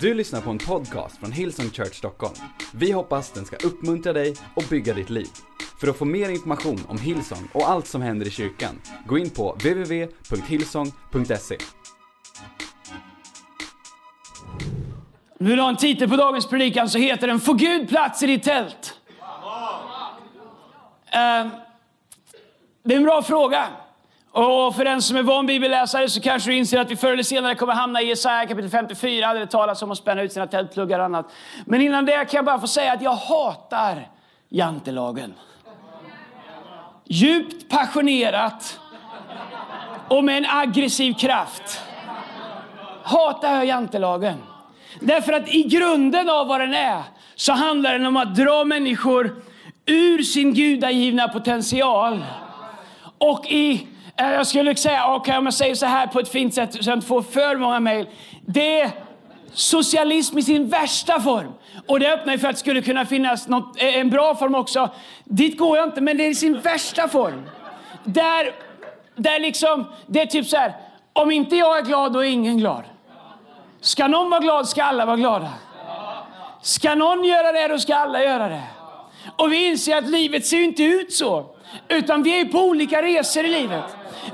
Du lyssnar på en podcast från Hillsong Church Stockholm. Vi hoppas den ska uppmuntra dig och bygga ditt liv. För att få mer information om Hillsong och allt som händer i kyrkan, gå in på www.hillsong.se. Nu vill ha en titel på dagens predikan så heter den Få Gud plats i ditt tält. Eh, det är en bra fråga. Och för den som är van bibelläsare så kanske du inser att vi förr eller senare kommer hamna i Jesaja kapitel 54 där det talas om att spänna ut sina tältpluggar och annat. Men innan det kan jag bara få säga att jag hatar jantelagen. Djupt passionerat och med en aggressiv kraft hatar jag jantelagen. Därför att i grunden av vad den är så handlar den om att dra människor ur sin gudagivna potential. Och i, Eh, jag skulle säga, okay, om jag säger så här på ett fint sätt så jag inte får för många mejl. Det är socialism i sin värsta form. Och det öppnar ju för att det skulle kunna finnas något, eh, en bra form också. Dit går jag inte, men det är i sin värsta form. Där, där liksom, det är typ så här, om inte jag är glad då är ingen glad. Ska någon vara glad ska alla vara glada. Ska någon göra det då ska alla göra det. Och vi inser att livet ser inte ut så. Utan vi är på olika resor i livet.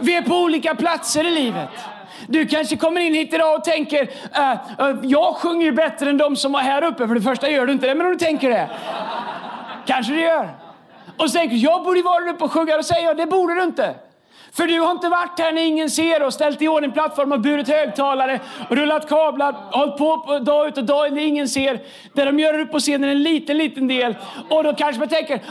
Vi är på olika platser i livet. Du kanske kommer in hit idag och tänker, äh, äh, jag sjunger ju bättre än de som var här uppe. För det första gör du inte det, men om du tänker det. Kanske du gör. Och så tänker du, jag borde vara där uppe och sjunga. Och säger jag, det borde du inte. För du har inte varit här när ingen ser och ställt i ordning plattform och burit högtalare och rullat kablar, hållit på, på dag ut och dag in när ingen ser. Där de gör upp på scenen en liten, liten del. Och då kanske man tänker,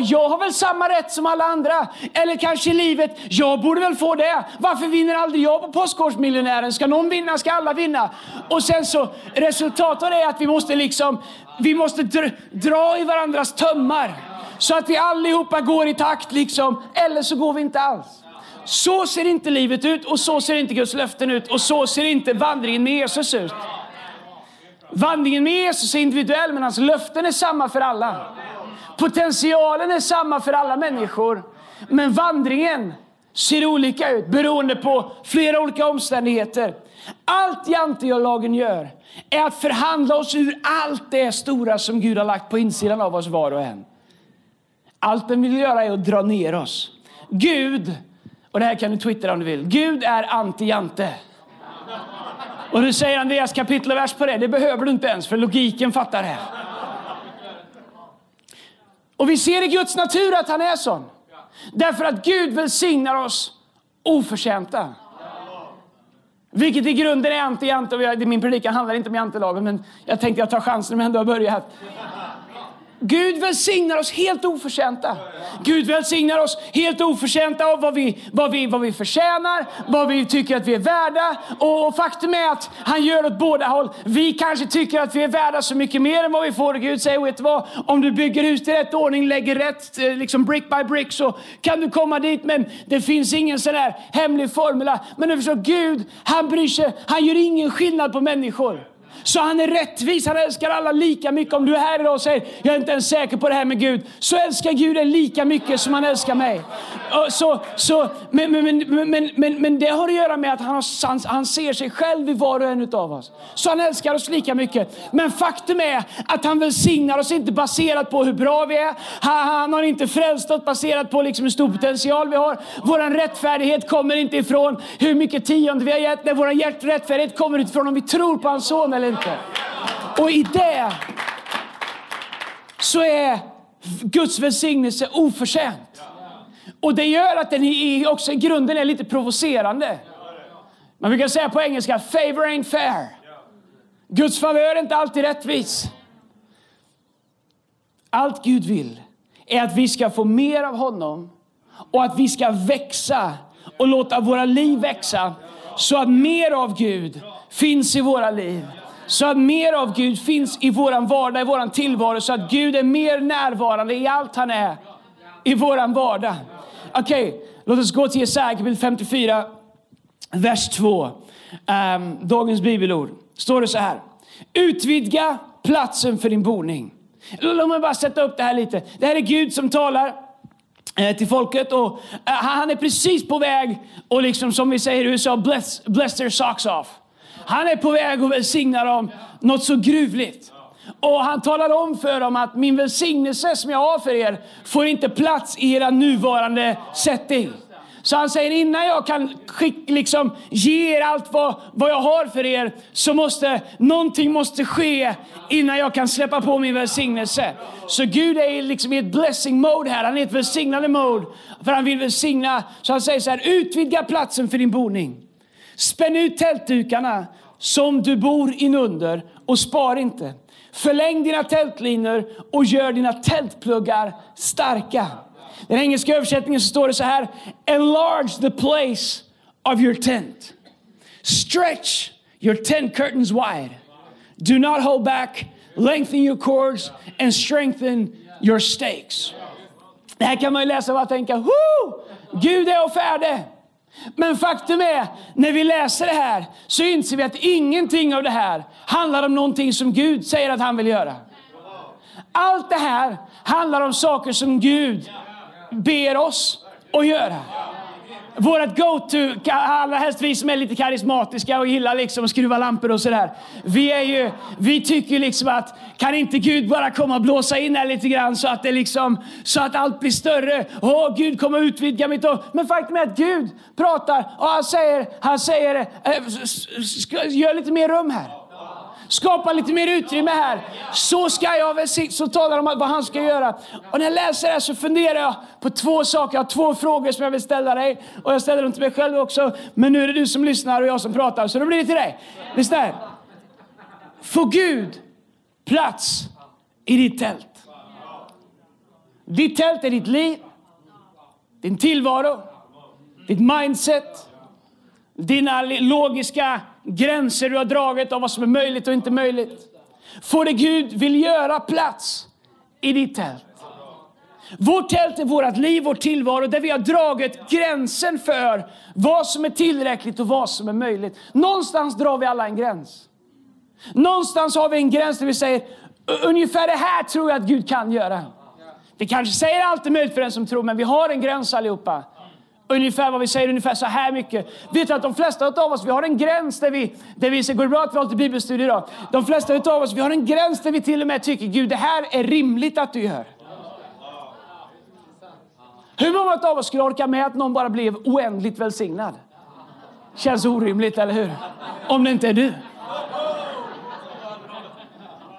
jag har väl samma rätt som alla andra. Eller kanske i livet, jag borde väl få det. Varför vinner aldrig jag på Postkodmiljonären? Ska någon vinna ska alla vinna. Och sen så, resultatet är att vi måste liksom, vi måste dra, dra i varandras tömmar. Så att vi allihopa går i takt liksom, eller så går vi inte alls. Så ser inte livet ut och så ser inte Guds löften ut och så ser inte vandringen med Jesus ut. Vandringen med Jesus är individuell men hans löften är samma för alla. Potentialen är samma för alla människor. Men vandringen ser olika ut beroende på flera olika omständigheter. Allt jantelagen gör är att förhandla oss ur allt det stora som Gud har lagt på insidan av oss var och en. Allt den vill göra är att dra ner oss. Gud och det här kan du twittra om du vill. Gud är anti-Jante. Och du säger Andreas kapitel och vers på det. Det behöver du inte ens för logiken fattar det. Och vi ser i Guds natur att han är sån. Därför att Gud välsignar oss oförtjänta. Vilket i grunden är anti-jante. Min predikan handlar inte om jantelagen men jag tänkte jag tar chansen om jag ändå har börjat. Gud välsignar oss helt oförtjänta. Gud välsignar oss helt oförtjänta av vad vi, vad, vi, vad vi förtjänar, vad vi tycker att vi är värda. Och faktum är att han gör åt båda håll. Vi kanske tycker att vi är värda så mycket mer än vad vi får. Gud säger, vet du vad? Om du bygger hus i rätt ordning, lägger rätt, eh, liksom brick by brick, så kan du komma dit. Men det finns ingen sån här hemlig formula. Men du förstår, Gud, han bryr sig. Han gör ingen skillnad på människor. Så han är rättvis, han älskar alla lika mycket. Om du är här idag och säger, jag är inte ens säker på det här med Gud. Så älskar Gud dig lika mycket som han älskar mig. Så, så, men, men, men, men, men det har att göra med att han, har, han, han ser sig själv i var och en av oss. Så han älskar oss lika mycket. Men faktum är att han välsignar oss inte baserat på hur bra vi är. Han, han har inte frälst oss baserat på liksom hur stor potential vi har. Vår rättfärdighet kommer inte ifrån hur mycket tionde vi har gett. Nej, vår rättfärdighet kommer utifrån om vi tror på hans son eller inte. Och i det så är Guds välsignelse oförtjänt. Och det gör att den också i grunden är lite provocerande. Man brukar säga på engelska, favor ain't fair. Guds favör är inte alltid rättvis. Allt Gud vill är att vi ska få mer av honom och att vi ska växa och låta våra liv växa så att mer av Gud finns i våra liv. Så att mer av Gud finns i vår vardag, i vår tillvaro. Så att Gud är mer närvarande i allt han är i vår vardag. Okej, okay, låt oss gå till Jesaja kapitel 54, vers 2. Um, ehm, dagens bibelord. Står det så här. Utvidga platsen för din boning. Låt mig bara sätta upp det här lite. Det här är Gud som talar eh, till folket och eh, han är precis på väg och liksom som vi säger i USA, bless, bless their socks off. Han är på väg att välsigna dem något så gruvligt. Och han talar om för dem att min välsignelse som jag har för er får inte plats i era nuvarande setting. Så han säger innan jag kan skick, liksom, ge er allt vad, vad jag har för er så måste någonting måste ske innan jag kan släppa på min välsignelse. Så Gud är liksom i ett blessing mode här. Han är i ett välsignande mode. För han vill välsigna. Så han säger så här, utvidga platsen för din boning. Spänn ut tältdukarna som du bor inunder och spar inte. Förläng dina tältlinor och gör dina tältpluggar starka. Den engelska översättningen så står det så här. Enlarge the place of your tent. Stretch your tent curtains wide. Do not hold back. Lengthen your cords and strengthen your stakes. Det här kan man ju läsa och tänka, Woo! Gud är och färdig. Men faktum är, när vi läser det här så inser vi att ingenting av det här handlar om någonting som Gud säger att han vill göra. Allt det här handlar om saker som Gud ber oss att göra. Vårat go-to, allra helst vi som är lite karismatiska och gillar liksom att skruva lampor och sådär. Vi, är ju, vi tycker liksom att kan inte Gud bara komma och blåsa in här lite grann så att, det liksom, så att allt blir större. Åh, oh, Gud kommer utvidga mitt år. Men faktum är att Gud pratar och han säger, han säger eh, gör lite mer rum här. Skapa lite mer utrymme här. Så ska jag välsigna. Så talar de om vad han ska göra. Och när jag läser det här så funderar jag på två saker. Jag har två frågor som jag vill ställa dig. Och jag ställer dem till mig själv också. Men nu är det du som lyssnar och jag som pratar. Så då blir det till dig. Lyssna här. Får Gud plats i ditt tält? Ditt tält är ditt liv, din tillvaro, ditt mindset, dina logiska gränser du har dragit av vad som är möjligt och inte möjligt. Får det Gud vill göra plats i ditt tält. Vårt tält är vårt liv, vår tillvaro, där vi har dragit gränsen för vad som är tillräckligt och vad som är möjligt. Någonstans drar vi alla en gräns. Någonstans har vi en gräns där vi säger, ungefär det här tror jag att Gud kan göra. Det kanske säger allt är möjligt för den som tror, men vi har en gräns allihopa. Ungefär vad vi säger, ungefär så här mycket. Vet du att de flesta av oss, vi har en gräns där vi, där vi säger, går det bra att vi har lite bibelstudier idag? De flesta av oss, vi har en gräns där vi till och med tycker, Gud det här är rimligt att du gör. Hur många av oss skulle orka med att någon bara blev oändligt välsignad? Känns orimligt, eller hur? Om det inte är du.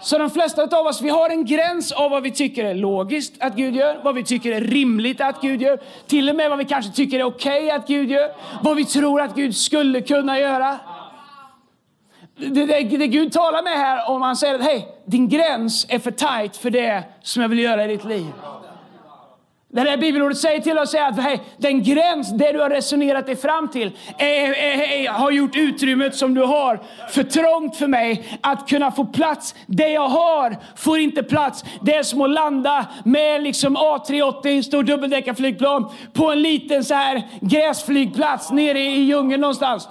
Så de flesta av oss, vi har en gräns av vad vi tycker är logiskt att Gud gör, vad vi tycker är rimligt att Gud gör, till och med vad vi kanske tycker är okej okay att Gud gör, vad vi tror att Gud skulle kunna göra. Det, det, det Gud talar med här, om han säger att hej, din gräns är för tight för det som jag vill göra i ditt liv. Det där bibelordet säger till oss att hej, den gräns, det du har resonerat dig fram till, är, är, är, har gjort utrymmet som du har för trångt för mig att kunna få plats. Det jag har får inte plats. Det är som att landa med liksom A380, en stor dubbeldäckarflygplan, på en liten så här gräsflygplats nere i djungeln någonstans.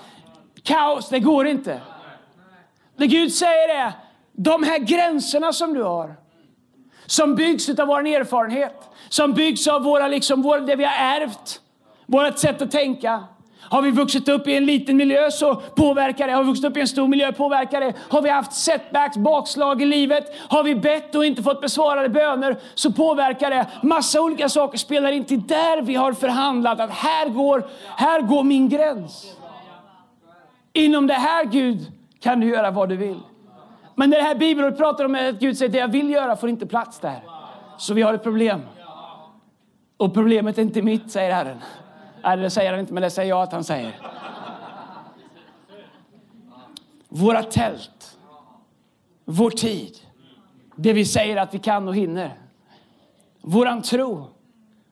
Kaos, det går inte. Det Gud säger är, de här gränserna som du har, som byggs av vår erfarenhet, som byggs av våra, liksom, vår, det vi har ärvt, vårt sätt att tänka. Har vi vuxit upp i en liten miljö så påverkar det. Har vi vuxit upp i en stor miljö påverkar det. Har vi haft setbacks, bakslag i livet, har vi bett och inte fått besvarade böner så påverkar det. Massa olika saker spelar in till där vi har förhandlat att här går, här går min gräns. Inom det här Gud kan du göra vad du vill. Men när det här bibelordet pratar om att Gud säger det jag vill göra får inte plats där. Så vi har ett problem. Och problemet är inte mitt, säger Herren. Nej, det säger han inte, men det säger jag att han säger. Våra tält, vår tid, det vi säger att vi kan och hinner. Våran tro,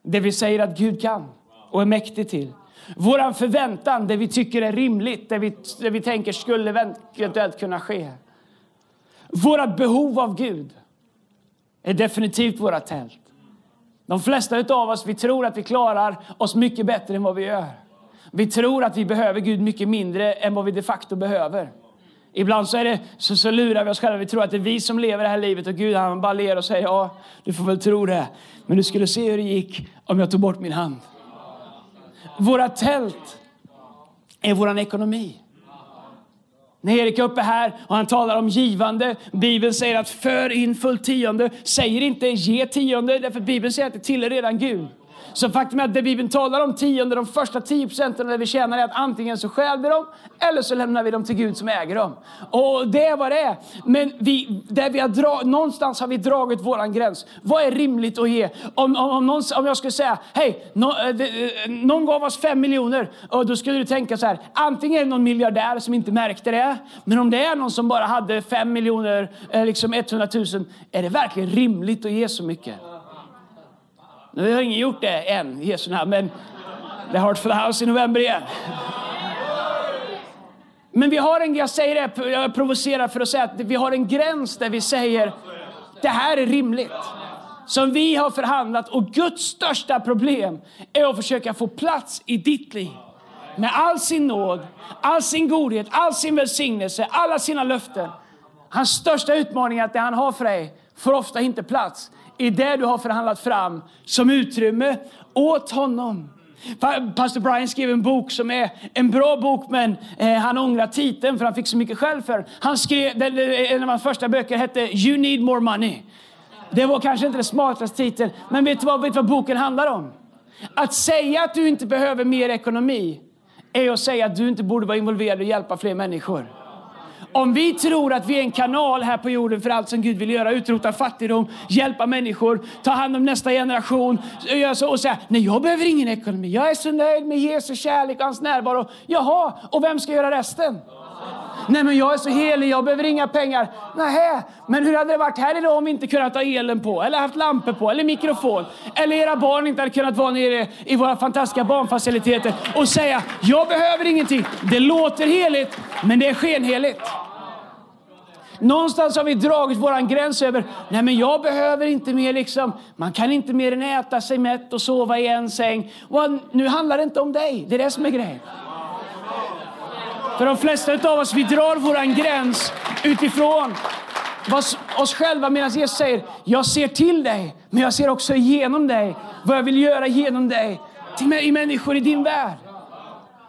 det vi säger att Gud kan och är mäktig till. Våran förväntan, det vi tycker är rimligt, det vi, det vi tänker skulle eventuellt kunna ske. Våra behov av Gud är definitivt våra tält. De flesta av oss vi tror att vi klarar oss mycket bättre än vad vi gör. Vi tror att vi behöver Gud mycket mindre än vad vi de facto behöver. Ibland så, är det, så, så lurar vi oss själva. Vi tror att det är vi som lever det här livet och Gud han bara ler och säger ja, du får väl tro det. Men du skulle se hur det gick om jag tog bort min hand. Våra tält är vår ekonomi. När Erik är uppe här och han talar om givande, Bibeln säger att för in fullt tionde, säger inte ge tionde, därför Bibeln säger att det tillhör redan Gud. Så faktum är att det Bibeln talar om tionde, de första 10 procenten när vi tjänar är att antingen så stjäl vi dem eller så lämnar vi dem till Gud som äger dem. Och det är vad det är. Men vi, där vi har dra, någonstans har vi dragit våran gräns. Vad är rimligt att ge? Om, om, om, någon, om jag skulle säga, hej, no, eh, eh, någon gav oss fem miljoner. Och då skulle du tänka så här, antingen är det någon miljardär som inte märkte det. Men om det är någon som bara hade fem miljoner, eh, liksom 100 000, är det verkligen rimligt att ge så mycket? Nu har ingen gjort det än, i Jesu namn, men det är Heart for the House i november igen. Men vi har en, jag säger det, jag provocerar för att säga att vi har en gräns där vi säger det här är rimligt. Som vi har förhandlat och Guds största problem är att försöka få plats i ditt liv. Med all sin nåd, all sin godhet, all sin välsignelse, alla sina löften. Hans största utmaning är att det han har för dig får ofta inte plats i det du har förhandlat fram som utrymme åt honom. Pastor Brian skrev en bok som är en bra bok, men eh, han ångrar titeln för han fick så mycket skäll för Han skrev, en av hans första böcker hette You need more money. Det var kanske inte den smartaste titeln, men vet du vad, vet du vad boken handlar om? Att säga att du inte behöver mer ekonomi är att säga att du inte borde vara involverad och hjälpa fler människor. Om vi tror att vi är en kanal här på jorden för allt som Gud vill göra, utrota fattigdom, hjälpa människor, ta hand om nästa generation och säga, nej jag behöver ingen ekonomi, jag är så nöjd med Jesu kärlek och hans närvaro. Jaha, och vem ska göra resten? Nej men jag är så helig, jag behöver inga pengar. Nej, men hur hade det varit här idag om vi inte kunnat ha elen på, eller haft lampor på, eller mikrofon, eller era barn inte hade kunnat vara nere i våra fantastiska barnfaciliteter och säga, jag behöver ingenting. Det låter heligt, men det är skenheligt. Någonstans har vi dragit våran gräns över, nej men jag behöver inte mer liksom, man kan inte mer än äta sig mätt och sova i en säng. Och nu handlar det inte om dig, det är det som är grejen. För de flesta av oss, vi drar våran gräns utifrån oss själva medan Jesus säger, jag ser till dig, men jag ser också igenom dig, vad jag vill göra genom dig, till i människor i din värld.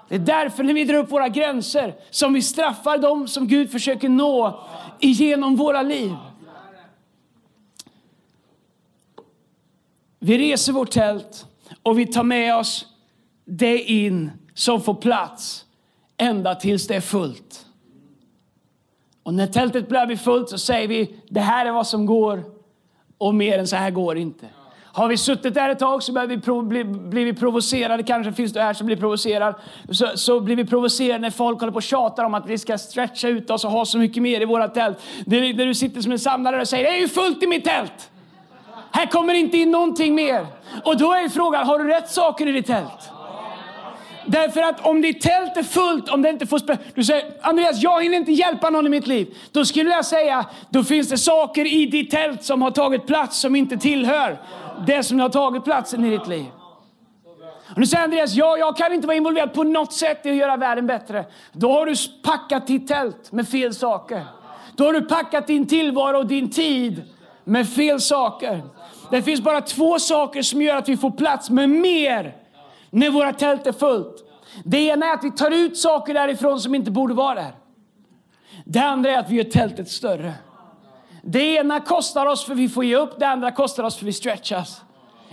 Det är därför när vi drar upp våra gränser som vi straffar dem som Gud försöker nå igenom våra liv. Vi reser vårt tält och vi tar med oss det in som får plats ända tills det är fullt. Och när tältet börjar bli fullt så säger vi det här är vad som går och mer än så här går inte. Har vi suttit där ett tag så blir vi, prov, bli, blir vi provocerade, kanske finns det här som blir provocerad, så, så blir vi provocerade när folk håller på och tjatar om att vi ska stretcha ut oss och ha så mycket mer i våra tält. Det, är när du sitter som en samlare och säger det är ju fullt i mitt tält. Här kommer inte in någonting mer. Och då är frågan, har du rätt saker i ditt tält? Därför att om ditt tält är fullt, om det inte får spela... Du säger, Andreas, jag hinner inte hjälpa någon i mitt liv. Då skulle jag säga, då finns det saker i ditt tält som har tagit plats som inte tillhör det som har tagit platsen i ditt liv. Och nu säger Andreas, ja, jag kan inte vara involverad på något sätt i att göra världen bättre. Då har du packat ditt tält med fel saker. Då har du packat din tillvaro och din tid med fel saker. Det finns bara två saker som gör att vi får plats med mer när våra tält är fullt. Det ena är att vi tar ut saker därifrån som inte borde vara där. Det andra är att vi gör tältet större. Det ena kostar oss för vi får ge upp, det andra kostar oss för vi stretchas.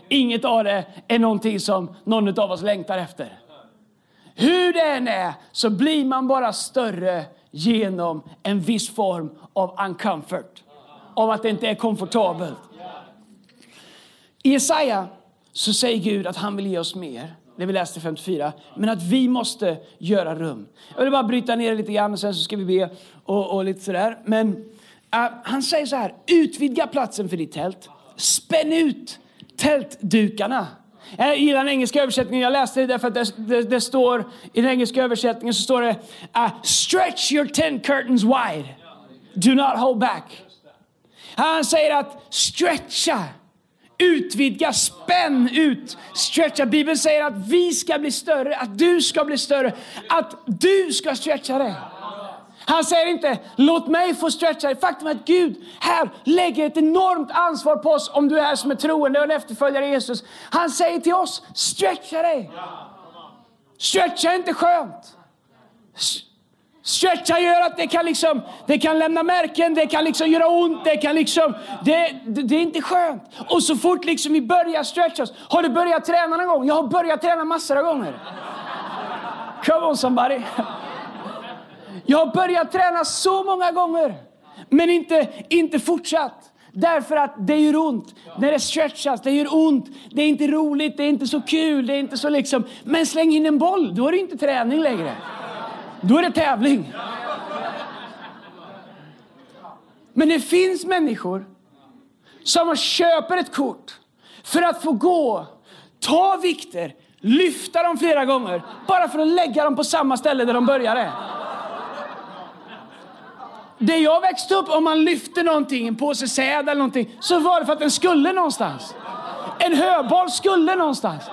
Inget av det är någonting som någon av oss längtar efter. Hur det än är så blir man bara större genom en viss form av uncomfort. Av att det inte är komfortabelt. I Jesaja så säger Gud att han vill ge oss mer det vi läste 54. Men att vi måste göra rum. Jag vill bara bryta ner det lite grann och sen så ska vi be och, och lite sådär. Men uh, han säger så här, utvidga platsen för ditt tält. Spänn ut tältdukarna. Äh, jag gillar den engelska översättningen. Jag läste det därför att det, det, det står i den engelska översättningen så står det uh, stretch your tent curtains wide. Do not hold back. Han säger att stretcha utvidga, spänn ut, stretcha. Bibeln säger att vi ska bli större, att du ska bli större, att du ska stretcha dig. Han säger inte låt mig få stretcha dig. Faktum är att Gud här lägger ett enormt ansvar på oss om du är som är troende och en efterföljare Jesus. Han säger till oss stretcha dig. Stretcha är inte skönt. Stretcha gör att det kan, liksom, det kan lämna märken, det kan liksom göra ont, det kan liksom... Det, det, det är inte skönt. Och så fort liksom vi börjar stretcha oss. Har du börjat träna någon gång? Jag har börjat träna massor av gånger. Come on somebody. Jag har börjat träna så många gånger, men inte, inte fortsatt. Därför att det gör ont när det stretchas, det gör ont, det är inte roligt, det är inte så kul, det är inte så liksom. Men släng in en boll, då är det inte träning längre. Då är det tävling. Men det finns människor som köper ett kort för att få gå, ta vikter, lyfta dem flera gånger, bara för att lägga dem på samma ställe där de började. Det jag växte upp, om man lyfte någonting, en påse säd eller någonting, så var det för att den skulle någonstans. En höboll skulle någonstans.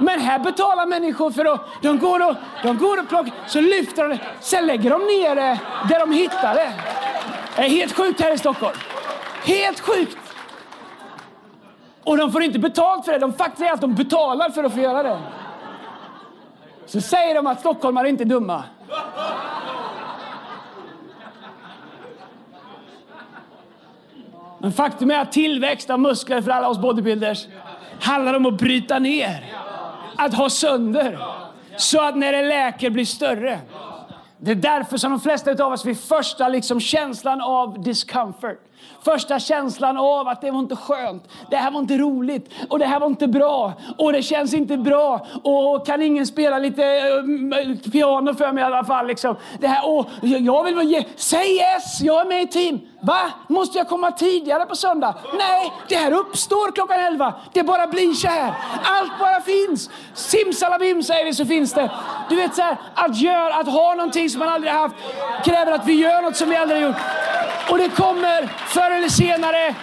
Men här betalar människor för att de går och, de går och plockar, så lyfter de det, sen lägger de ner det där de hittar det. Det är helt sjukt här i Stockholm. Helt sjukt! Och de får inte betalt för det. De faktiskt är att de betalar för att få göra det. Så säger de att stockholmare inte är dumma. Men faktum är att tillväxt av muskler för alla oss bodybuilders handlar om att bryta ner. Att ha sönder. Så att när det läker blir större. Det är därför som de flesta av oss vid första liksom känslan av discomfort Första känslan av att det var inte skönt, det här var inte roligt och det här var inte bra och det känns inte bra och kan ingen spela lite eh, piano för mig i alla fall. Liksom. Det här, och jag vill ge, säg yes, jag är med i team. Va? Måste jag komma tidigare på söndag? Nej, det här uppstår klockan elva. Det bara blir så här. Allt bara finns. Simsalabim säger vi så finns det. Du vet så här, att göra, att ha någonting som man aldrig haft kräver att vi gör något som vi aldrig gjort. Och det kommer förr eller senare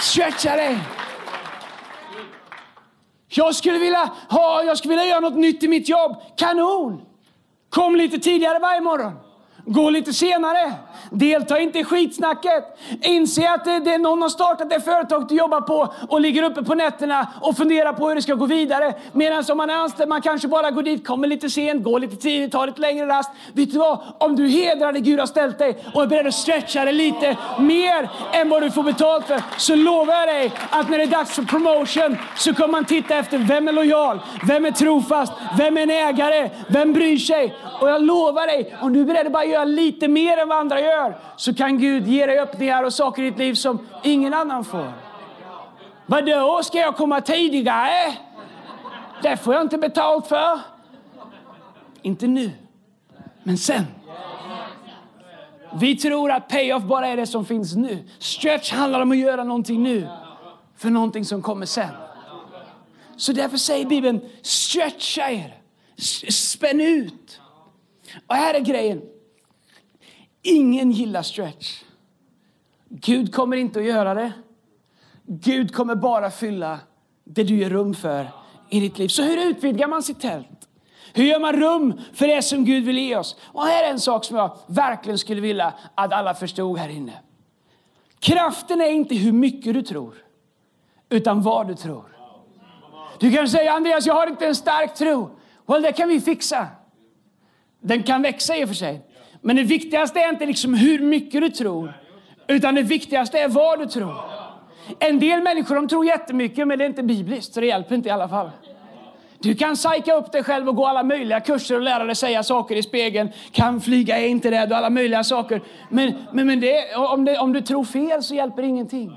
stretcha dig. Jag skulle vilja ha, jag skulle vilja göra något nytt i mitt jobb. Kanon! Kom lite tidigare varje morgon. Gå lite senare. Delta inte i skitsnacket. Inse att det, är någon har startat det företag du jobbar på och ligger uppe på nätterna och funderar på hur det ska gå vidare. Medan om man är anställd, man kanske bara går dit, kommer lite sent, går lite tidigt, tar lite längre rast. Vet du vad? Om du hedrar det Gud har ställt dig och är beredd att stretcha dig lite mer än vad du får betalt för, så lovar jag dig att när det är dags för promotion så kommer man titta efter vem är lojal, vem är trofast, vem är en ägare, vem bryr sig? Och jag lovar dig, om du är beredd att bara göra lite mer än vad andra gör, så kan Gud ge dig öppningar och saker i ditt liv som ingen annan får. Vadå, ska jag komma tidigare? Det får jag inte betalt för. Inte nu, men sen. Vi tror att payoff bara är det som finns nu. Stretch handlar om att göra någonting nu för någonting som kommer sen. Så därför säger Bibeln, stretcha er, spänn ut. Och här är grejen. Ingen gillar stretch. Gud kommer inte att göra det. Gud kommer bara fylla det du ger rum för i ditt liv. Så hur utvidgar man sitt tält? Hur gör man rum för det som Gud vill ge oss? Och här är en sak som jag verkligen skulle vilja att alla förstod här inne. Kraften är inte hur mycket du tror, utan vad du tror. Du kan säga Andreas, jag har inte en stark tro. Well, det kan vi fixa. Den kan växa i och för sig. Men det viktigaste är inte liksom hur mycket du tror, utan det viktigaste är vad du tror. En del människor de tror jättemycket, men det är inte bibliskt, så det hjälper inte i alla fall. Du kan psyka upp dig själv och gå alla möjliga kurser och lära dig säga saker i spegeln. Kan flyga är inte rädd och alla möjliga saker. Men, men, men det, om, det, om du tror fel så hjälper ingenting.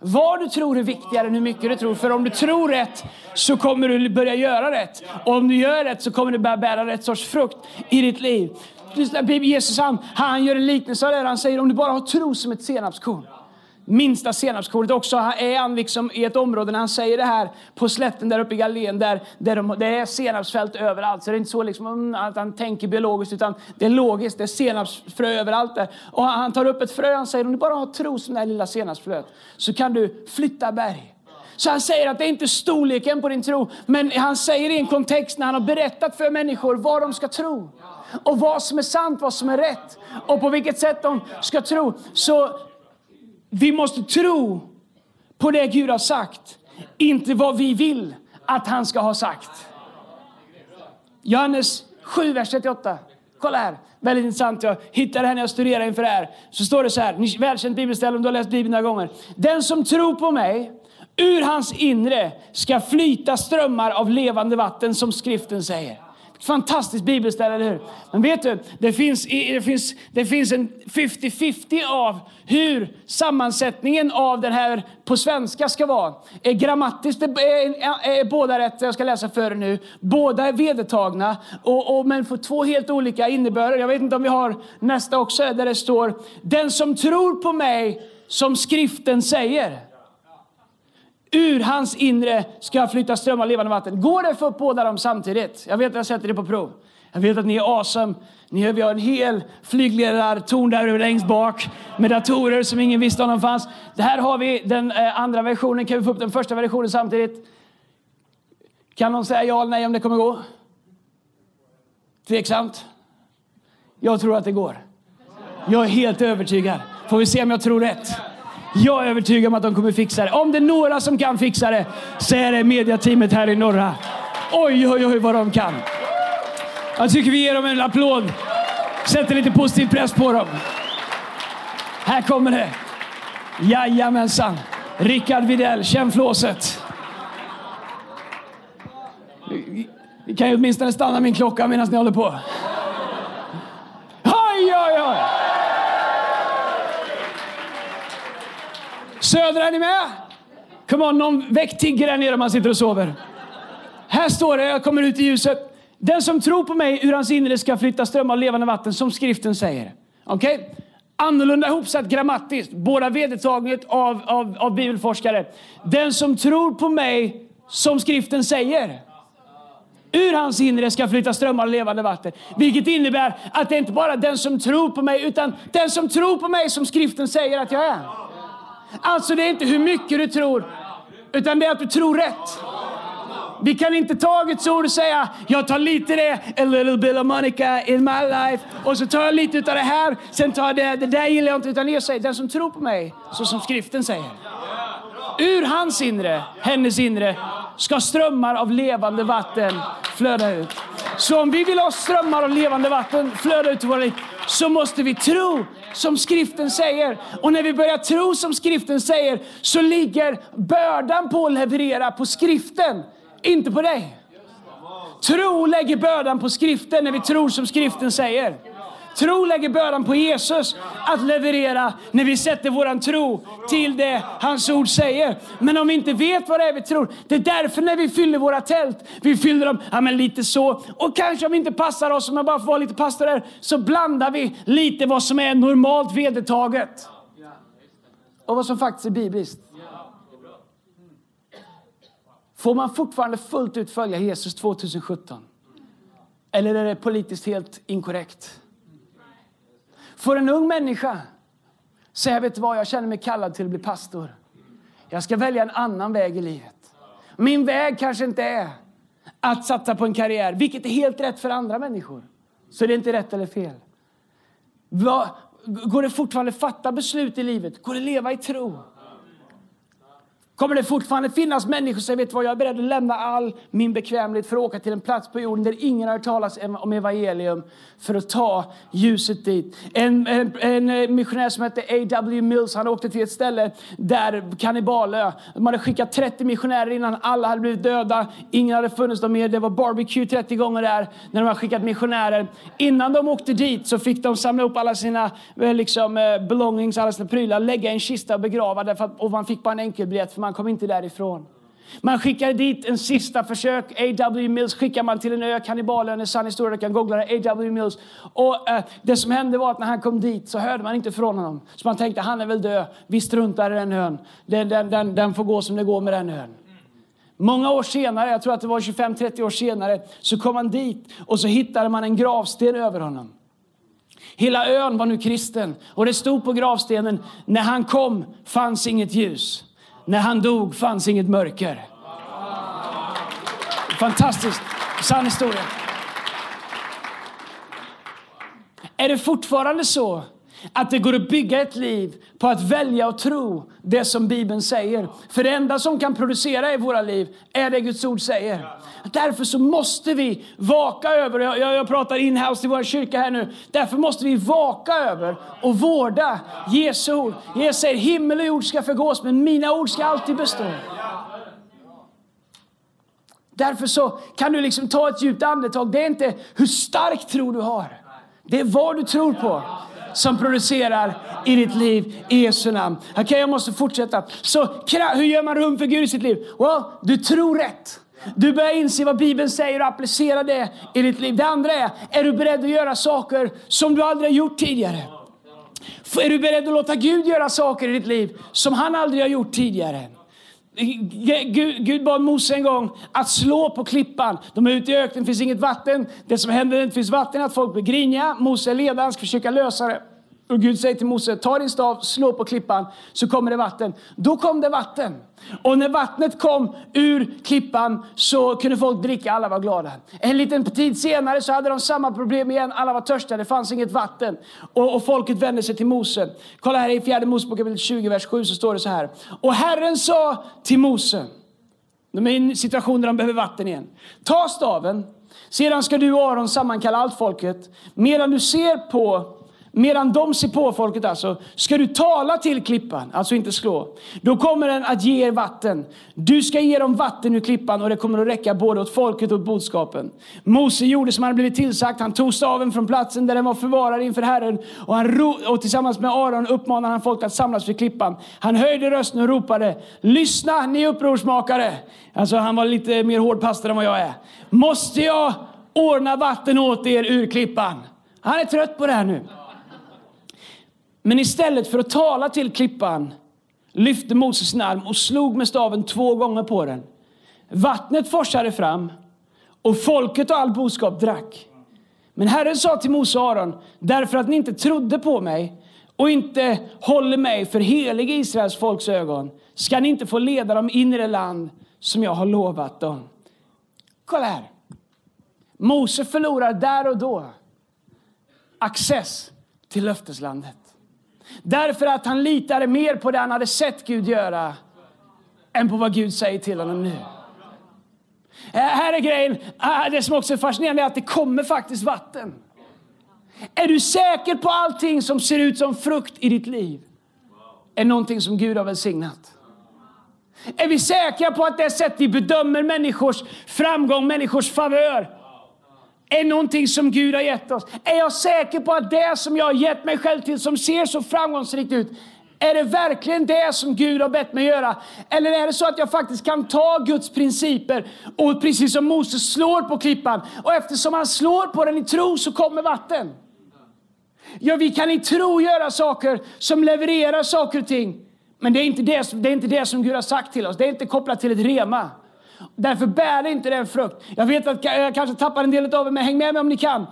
Vad du tror är viktigare än hur mycket du tror. För om du tror rätt så kommer du börja göra rätt. Och om du gör rätt så kommer du börja bära rätt sorts frukt i ditt liv. Jesus han, han gör en liknelse av det. Han säger om du bara har tro som ett senapskorn. Minsta senapskornet också är han liksom i ett område när han säger det här på slätten där uppe i Galileen där, där de, det är senapsfält överallt. Så det är inte så liksom att mm, han tänker biologiskt utan det är logiskt. Det är senapsfrö överallt där. Och han tar upp ett frö han säger om du bara har tro som det här lilla senapsfröet så kan du flytta berg. Så han säger att det är inte storleken på din tro, men han säger i en kontext när han har berättat för människor vad de ska tro och vad som är sant, vad som är rätt och på vilket sätt de ska tro. Så vi måste tro på det Gud har sagt, inte vad vi vill att han ska ha sagt. Johannes 7, vers 38. Kolla här, väldigt intressant. Jag hittade det här när jag studerade inför det här. Så står det så här, välkänt bibelställe om du har läst Bibeln några gånger. Den som tror på mig, ur hans inre ska flyta strömmar av levande vatten som skriften säger. Fantastiskt bibelställe, eller hur? Men vet du, det finns, det finns, det finns en 50-50 av hur sammansättningen av den här på svenska ska vara. Är grammatiskt är, är, är båda rätt, jag ska läsa för er nu. Båda är vedertagna, och, och, men får två helt olika innebörder. Jag vet inte om vi har nästa också, där det står Den som tror på mig, som skriften säger. Ur hans inre ska flytta strömmar av levande vatten. Går det att få upp båda dem samtidigt? Jag vet att jag sätter det på prov. Jag vet att ni är awesome. Ni, vi har en hel flygledartorn där längst bak med datorer som ingen visste om de fanns. Det här har vi den eh, andra versionen. Kan vi få upp den första versionen samtidigt? Kan någon säga ja eller nej om det kommer gå? Tveksamt? Jag tror att det går. Jag är helt övertygad. Får vi se om jag tror rätt. Jag är övertygad om att de kommer fixa det. Om det är några som kan fixa det så är det mediateamet här i norra. Oj, oj, oj vad de kan. Jag tycker vi ger dem en applåd. Sätter lite positiv press på dem. Här kommer det. Jajamensan. Rickard Videll, känn flåset. Vi kan ju åtminstone stanna min klocka medan ni håller på. Oj, oj, oj! Södra, är ni med? Come on, någon väck Tigger där nere om han sitter och sover. Här står det, jag kommer ut i ljuset. Den som tror på mig, ur hans inre ska flytta strömmar av levande vatten, som skriften säger. Okej? Okay? Annorlunda ihopsatt grammatiskt, båda vedertaget av, av, av bibelforskare. Den som tror på mig, som skriften säger. Ur hans inre ska flytta strömmar av levande vatten. Vilket innebär att det inte bara är den som tror på mig, utan den som tror på mig som skriften säger att jag är. Alltså det är inte hur mycket du tror, utan det är att du tror rätt. Vi kan inte ta Guds ord och säga, jag tar lite det, a little bit of Monica in my life, och så tar jag lite av det här, sen tar jag det, det där gillar jag inte, utan jag säger, den som tror på mig, så som skriften säger. Ur hans inre, hennes inre, ska strömmar av levande vatten flöda ut. Så om vi vill ha strömmar av levande vatten flöda ut i våra liv, så måste vi tro som skriften säger. Och när vi börjar tro som skriften säger, så ligger bördan på att leverera på skriften, inte på dig. Tro lägger bördan på skriften när vi tror som skriften säger. Tro lägger bördan på Jesus att leverera när vi sätter våran tro till det hans ord säger. Men om vi inte vet vad det är vi tror, det är därför när vi fyller våra tält, vi fyller dem ja, men lite så. Och kanske om vi inte passar oss, om jag bara får vara lite pastor här, så blandar vi lite vad som är normalt vedertaget. Och vad som faktiskt är bibliskt. Får man fortfarande fullt ut följa Jesus 2017? Eller är det politiskt helt inkorrekt? För en ung människa säger vet du vad, jag känner mig kallad till att bli pastor. Jag ska välja en annan väg i livet. Min väg kanske inte är att satsa på en karriär, vilket är helt rätt för andra människor. Så det är inte rätt eller fel. Går det fortfarande fatta beslut i livet? Går det leva i tro? Kommer det fortfarande finnas människor som säger, vet vad, jag är beredd att lämna all min bekvämlighet för att åka till en plats på jorden där ingen har hört talas om evangelium för att ta ljuset dit. En, en, en eh, missionär som hette A.W. Mills, han åkte till ett ställe där Kannibalö, de hade skickat 30 missionärer innan alla hade blivit döda, ingen hade funnits där mer, det var barbecue 30 gånger där när de hade skickat missionärer. Innan de åkte dit så fick de samla upp alla sina eh, liksom, eh, belongings, alla sina prylar, lägga i en kista och begrava därför att, och man fick bara en enkelbiljett för man man kom inte därifrån. Man skickade dit en sista försök. A.W. Mills skickar man till en ö, kannibalön, en sann historia, du kan googla det. A.W. Mills. Och eh, det som hände var att när han kom dit så hörde man inte från honom. Så man tänkte, han är väl död. Vi struntar i den ön. Den, den, den, den får gå som det går med den ön. Många år senare, jag tror att det var 25-30 år senare, så kom han dit och så hittade man en gravsten över honom. Hela ön var nu kristen och det stod på gravstenen, när han kom fanns inget ljus. När han dog fanns inget mörker. Fantastiskt. Sann historia. Är det fortfarande så att det går att bygga ett liv på att välja och tro det som Bibeln säger. För det enda som kan producera i våra liv är det Guds ord säger. Därför så måste vi vaka över, jag, jag pratar inhouse i vår kyrka här nu. Därför måste vi vaka över och vårda Jesu ord. Jesus säger himmel och jord ska förgås men mina ord ska alltid bestå. Därför så kan du liksom ta ett djupt andetag. Det är inte hur stark tro du har. Det är vad du tror på som producerar i ditt liv i Jesu namn. Okej, okay, jag måste fortsätta. Så hur gör man rum för Gud i sitt liv? Well, du tror rätt. Du börjar inse vad Bibeln säger och applicera det i ditt liv. Det andra är, är du beredd att göra saker som du aldrig har gjort tidigare? Är du beredd att låta Gud göra saker i ditt liv som han aldrig har gjort tidigare? Gud, Gud bad Mose en gång att slå på klippan. De är ute i öknen, det finns inget vatten. Det som händer när det inte finns vatten är att folk blir griniga. Mose är ledaren, ska försöka lösa det. Och Gud säger till Mose, ta din stav, slå på klippan, så kommer det vatten. Då kom det vatten. Och när vattnet kom ur klippan så kunde folk dricka, alla var glada. En liten tid senare så hade de samma problem igen, alla var törstiga, det fanns inget vatten. Och, och folket vände sig till Mose. Kolla här i fjärde Mosebok kapitel 20, vers 7 så står det så här. Och Herren sa till Mose, de är i en situation där de behöver vatten igen. Ta staven, sedan ska du och Aron sammankalla allt folket. Medan du ser på Medan de ser på folket alltså, ska du tala till klippan, alltså inte slå. Då kommer den att ge er vatten. Du ska ge dem vatten ur klippan och det kommer att räcka både åt folket och åt boskapen. Mose gjorde som han blivit tillsagt. Han tog staven från platsen där den var förvarad inför Herren och, han ro, och tillsammans med Aron uppmanade han folk att samlas vid klippan. Han höjde rösten och ropade, lyssna ni upprorsmakare. Alltså han var lite mer hårdpastor än vad jag är. Måste jag ordna vatten åt er ur klippan? Han är trött på det här nu. Men istället för att tala till klippan lyfte Moses sin arm och slog med staven två gånger på den. Vattnet forsade fram och folket och all boskap drack. Men Herren sa till Mose och Aron, därför att ni inte trodde på mig och inte håller mig för helig i Israels folks ögon ska ni inte få leda dem in i det land som jag har lovat dem. Kolla här. Mose förlorar där och då access till löfteslandet. Därför att han litade mer på det han hade sett Gud göra än på vad Gud säger till honom nu. Eh, här är grejen, ah, det som också är fascinerande är att det kommer faktiskt vatten. Är du säker på allting som ser ut som frukt i ditt liv? Är någonting som Gud har välsignat? Är vi säkra på att det sätt vi bedömer människors framgång, människors favör är någonting som Gud har gett oss? Är jag säker på att det som jag har gett mig själv till, som ser så framgångsrikt ut, är det verkligen det som Gud har bett mig göra? Eller är det så att jag faktiskt kan ta Guds principer och precis som Moses slår på klippan och eftersom han slår på den i tro så kommer vatten. Ja, vi kan i tro göra saker som levererar saker och ting. Men det är, inte det, det är inte det som Gud har sagt till oss. Det är inte kopplat till ett rema. Därför bär inte den frukt. Jag vet att jag kanske tappar en del av er, men häng med mig om ni kan.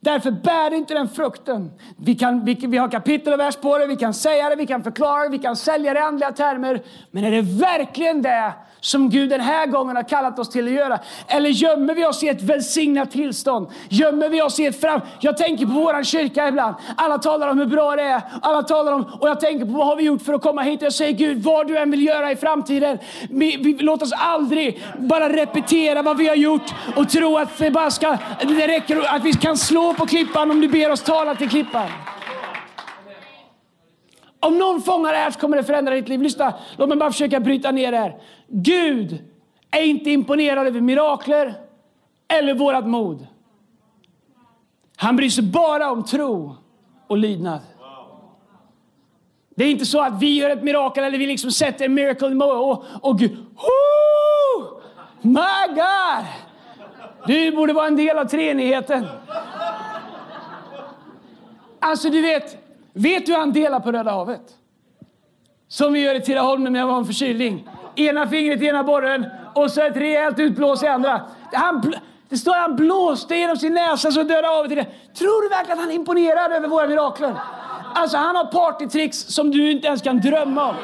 Därför bär inte den frukten. Vi, kan, vi, vi har kapitel och vers på det, vi kan säga det, vi kan förklara det, vi kan sälja det i andliga termer. Men är det verkligen det som Gud den här gången har kallat oss till att göra? Eller gömmer vi oss i ett välsignat tillstånd? Gömmer vi oss i ett fram... Jag tänker på vår kyrka ibland. Alla talar om hur bra det är. Alla talar om... Och jag tänker på vad har vi gjort för att komma hit? Jag säger Gud, vad du än vill göra i framtiden. Vi, vi, låt oss aldrig bara repetera vad vi har gjort och tro att det bara ska... Det räcker att vi kan slå på klippan om du ber oss tala till klippan. Om någon fångar det här så kommer det förändra ditt liv. Lyssna, låt mig bara försöka bryta ner det här. Gud är inte imponerad över mirakler eller vårat mod. Han bryr sig bara om tro och lydnad. Det är inte så att vi gör ett mirakel eller vi liksom sätter en miracle i och, och Gud, oh, my God! Du borde vara en del av treenigheten. Alltså du vet, vet du hur han delar på Röda havet? Som vi gör i Tidaholm när jag var en förkylning. Ena fingret i ena borren och så ett rejält utblås i andra. Han, det står att han blåste genom sin näsa så döda havet. Tror du verkligen att han är imponerad över våra mirakler? Alltså han har partytricks som du inte ens kan drömma om.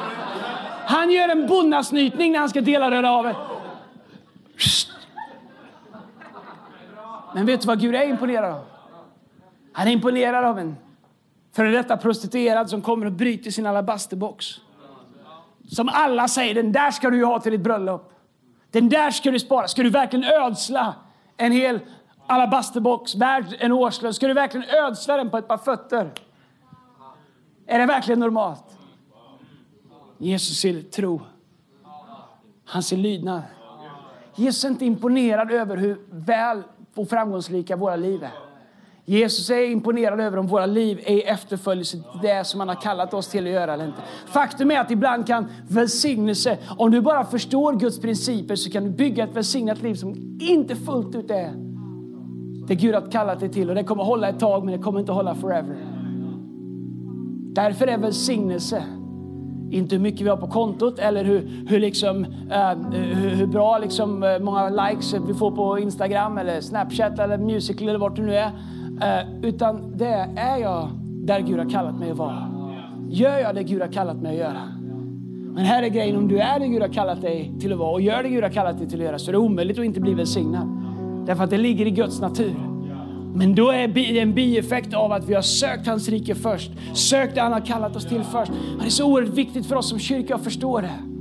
Han gör en bonnasnytning när han ska dela Röda havet. Men vet du vad Gud är imponerad av? Han är imponerad av en Före detta prostituerad som kommer och bryter sin alabasterbox. Som alla säger, den där ska du ha till ditt bröllop. Den där ska du spara. Ska du verkligen ödsla en hel alabasterbox värd en årslön? Ska du verkligen ödsla den på ett par fötter? Är det verkligen normalt? Jesus ser tro. Han ser lydnad. Jesus är inte imponerad över hur väl och framgångsrika våra liv är. Jesus är imponerad över om våra liv är i efterföljelse till det som han har kallat oss till att göra eller inte. Faktum är att ibland kan välsignelse, om du bara förstår Guds principer så kan du bygga ett välsignat liv som inte fullt ut är det Gud har kallat dig till. Och det kommer hålla ett tag men det kommer inte hålla forever. Därför är välsignelse inte hur mycket vi har på kontot eller hur, hur, liksom, uh, hur, hur, bra liksom, uh, många likes vi får på Instagram eller Snapchat eller Musical eller vart du nu är. Eh, utan det är jag där Gud har kallat mig att vara. Gör jag det Gud har kallat mig att göra? Men här är grejen, om du är det Gud har kallat dig till att vara och gör det Gud har kallat dig till att göra så är det omöjligt att inte bli välsignad. Därför att det ligger i Guds natur. Men då är det en bieffekt av att vi har sökt hans rike först. Sökt det han har kallat oss till först. Men det är så oerhört viktigt för oss som kyrka att förstå det.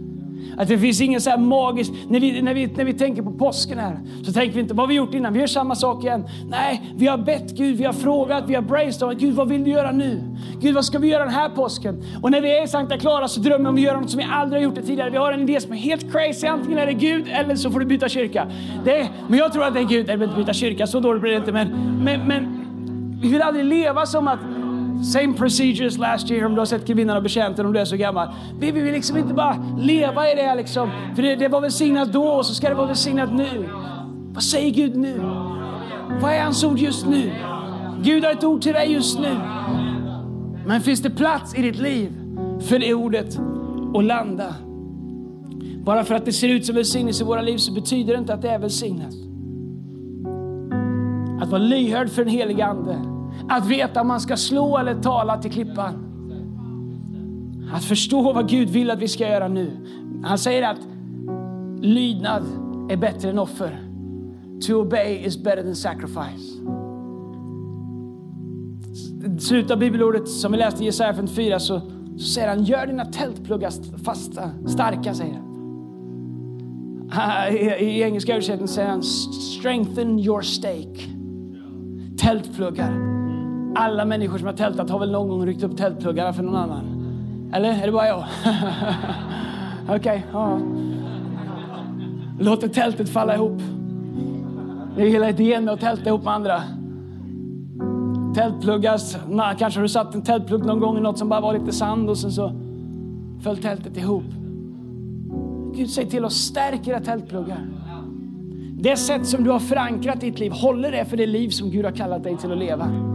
Att det finns ingen så här magisk... när vi, när, vi, när vi tänker på påsken här, så tänker vi inte, vad har vi gjort innan? Vi gör samma sak igen. Nej, vi har bett Gud, vi har frågat, vi har brainstormat. Gud, vad vill du göra nu? Gud, vad ska vi göra den här påsken? Och när vi är i Sankta Clara så drömmer vi om att göra något som vi aldrig har gjort det tidigare. Vi har en idé som är helt crazy. Antingen är det Gud eller så får du byta kyrka. Det, men jag tror att det är Gud, eller byta kyrka, så dåligt blir det inte. Men, men, men vi vill aldrig leva som att Same procedure as last year om du har sett kvinnan och betjänten om du är så gammal. Vi vill liksom inte bara leva i det liksom. För det, det var välsignat då och så ska det vara välsignat nu. Vad säger Gud nu? Vad är hans ord just nu? Gud har ett ord till dig just nu. Men finns det plats i ditt liv för det ordet att landa? Bara för att det ser ut som välsignelse i våra liv så betyder det inte att det är välsignat. Att vara lyhörd för den heliga Ande att veta om man ska slå eller tala till klippan. Att förstå vad Gud vill att vi ska göra nu. Han säger att lydnad är bättre än offer. To obey is better than sacrifice. I slutet av bibelordet som vi läste i Jesaja 54 så, så säger han, gör dina tältpluggar fasta, starka, säger han. Ah, I, i engelska översättningen säger han, strengthen your stake. Tältpluggar. Alla människor som har tältat har väl någon gång ryckt upp tältpluggarna för någon annan? Eller är det bara jag? Okej, okay, ja. Låter tältet falla ihop. Det är hela idén med att tälta ihop med andra. Tältpluggas, nah, kanske har du satt en tältplugg någon gång i något som bara var lite sand och sen så föll tältet ihop. Gud säg till oss, stärk era tältpluggar. Det sätt som du har förankrat ditt liv, håller det för det liv som Gud har kallat dig till att leva?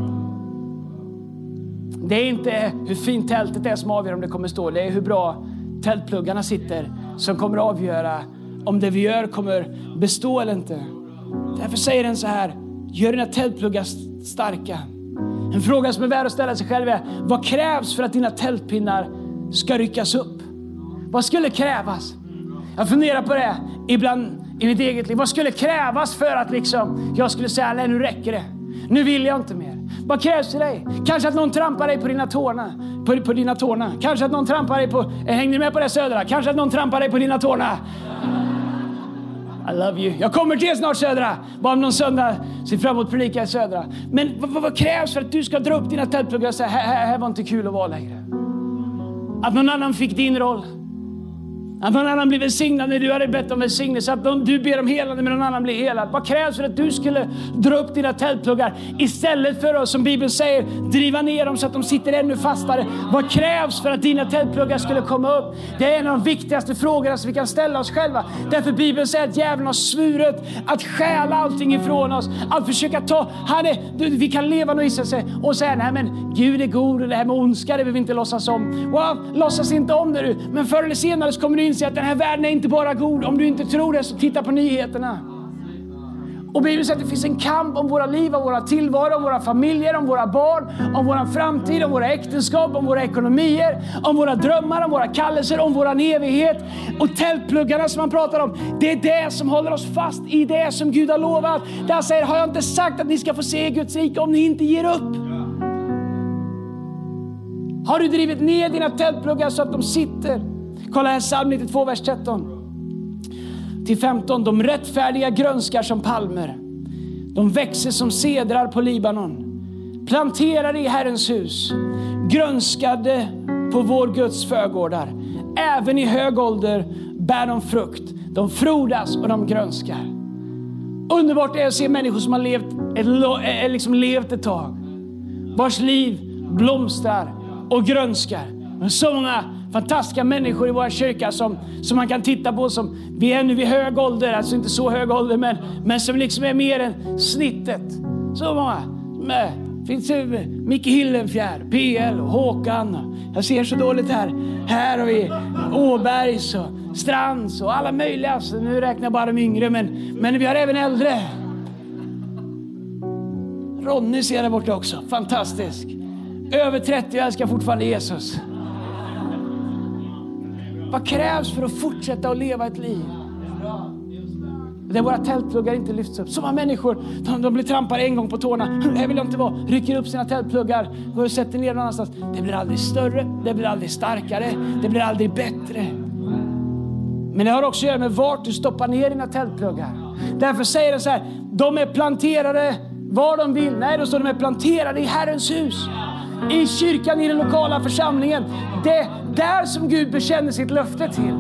Det är inte hur fint tältet är som avgör om det kommer stå. Det är hur bra tältpluggarna sitter som kommer avgöra om det vi gör kommer bestå eller inte. Därför säger den så här, gör dina tältpluggar starka. En fråga som är värd att ställa sig själv är, vad krävs för att dina tältpinnar ska ryckas upp? Vad skulle krävas? Jag funderar på det ibland i mitt eget liv. Vad skulle krävas för att liksom, jag skulle säga, nej nu räcker det. Nu vill jag inte mer. Vad krävs för dig? Kanske att någon trampar dig på dina tårna. På, på dina tårna. Kanske att någon trampar dig på... Eh, hängde ni med på det Södra? Kanske att någon trampar dig på dina tårna. I love you. Jag kommer till er snart Södra. Bara om någon söndag. Ser fram emot predika i Södra. Men vad, vad, vad, krävs för att du ska dra upp dina tältpluggar och säga här, här var inte kul att vara längre? Att någon annan fick din roll. Att någon annan blir välsignad när du hade bett om välsignelse. Att någon, du ber om helande men någon annan blir helad. Vad krävs för att du skulle dra upp dina tältpluggar istället för att, som Bibeln säger, driva ner dem så att de sitter ännu fastare? Vad krävs för att dina tältpluggar skulle komma upp? Det är en av de viktigaste frågorna som vi kan ställa oss själva. Därför Bibeln säger att djävulen har svurit att stjäla allting ifrån oss. Att försöka ta, han är, vi kan leva och gissa sig och säga, nej men Gud är god och det här med ondska det vill vi inte låtsas om. Well, låtsas inte om det du. Men förr eller senare så kommer du inse att den här världen är inte bara god. Om du inte tror det, så titta på nyheterna. Och Bibeln säger att det finns en kamp om våra liv, om våra tillvaro, om våra familjer, om våra barn, om vår framtid, om våra äktenskap, om våra ekonomier, om våra drömmar, om våra kallelser, om vår evighet. Och tältpluggarna som man pratar om, det är det som håller oss fast i det som Gud har lovat. Där han säger, har jag inte sagt att ni ska få se Guds rike om ni inte ger upp? Har du drivit ner dina tältpluggar så att de sitter? Kolla här psalm 92, vers 13 till 15. De rättfärdiga grönskar som palmer. De växer som sedrar på Libanon. Planterade i Herrens hus. Grönskade på vår Guds förgårdar. Även i hög ålder bär de frukt. De frodas och de grönskar. Underbart är att se människor som har levt ett, eh, eh, liksom levt ett tag. Vars liv blomstrar och grönskar. Så många fantastiska människor i våra kyrka som, som man kan titta på som, vi är nu vid hög ålder, alltså inte så hög ålder, men, men som liksom är mer än snittet. Så många. Med, finns det Micke Hillenfjärd, PL Håkan. Jag ser så dåligt här. Här har vi Åbergs och Strands och alla möjliga. Så nu räknar jag bara de yngre, men, men vi har även äldre. Ronny ser jag där borta också. Fantastisk. Över 30 och älskar fortfarande Jesus. Vad krävs för att fortsätta att leva ett liv? Där våra tältpluggar inte lyfts upp. Så många människor de, de blir trampade en gång på tårna. Här vill jag inte vara. Rycker upp sina tältpluggar, går och sätter ner någon annanstans. Det blir aldrig större, det blir aldrig starkare, det blir aldrig bättre. Men det har också att göra med vart du stoppar ner dina tältpluggar. Därför säger det så här, de är planterade var de vill. Nej, då står de är planterade i Herrens hus. I kyrkan, i den lokala församlingen. Det är där som Gud bekänner sitt löfte till.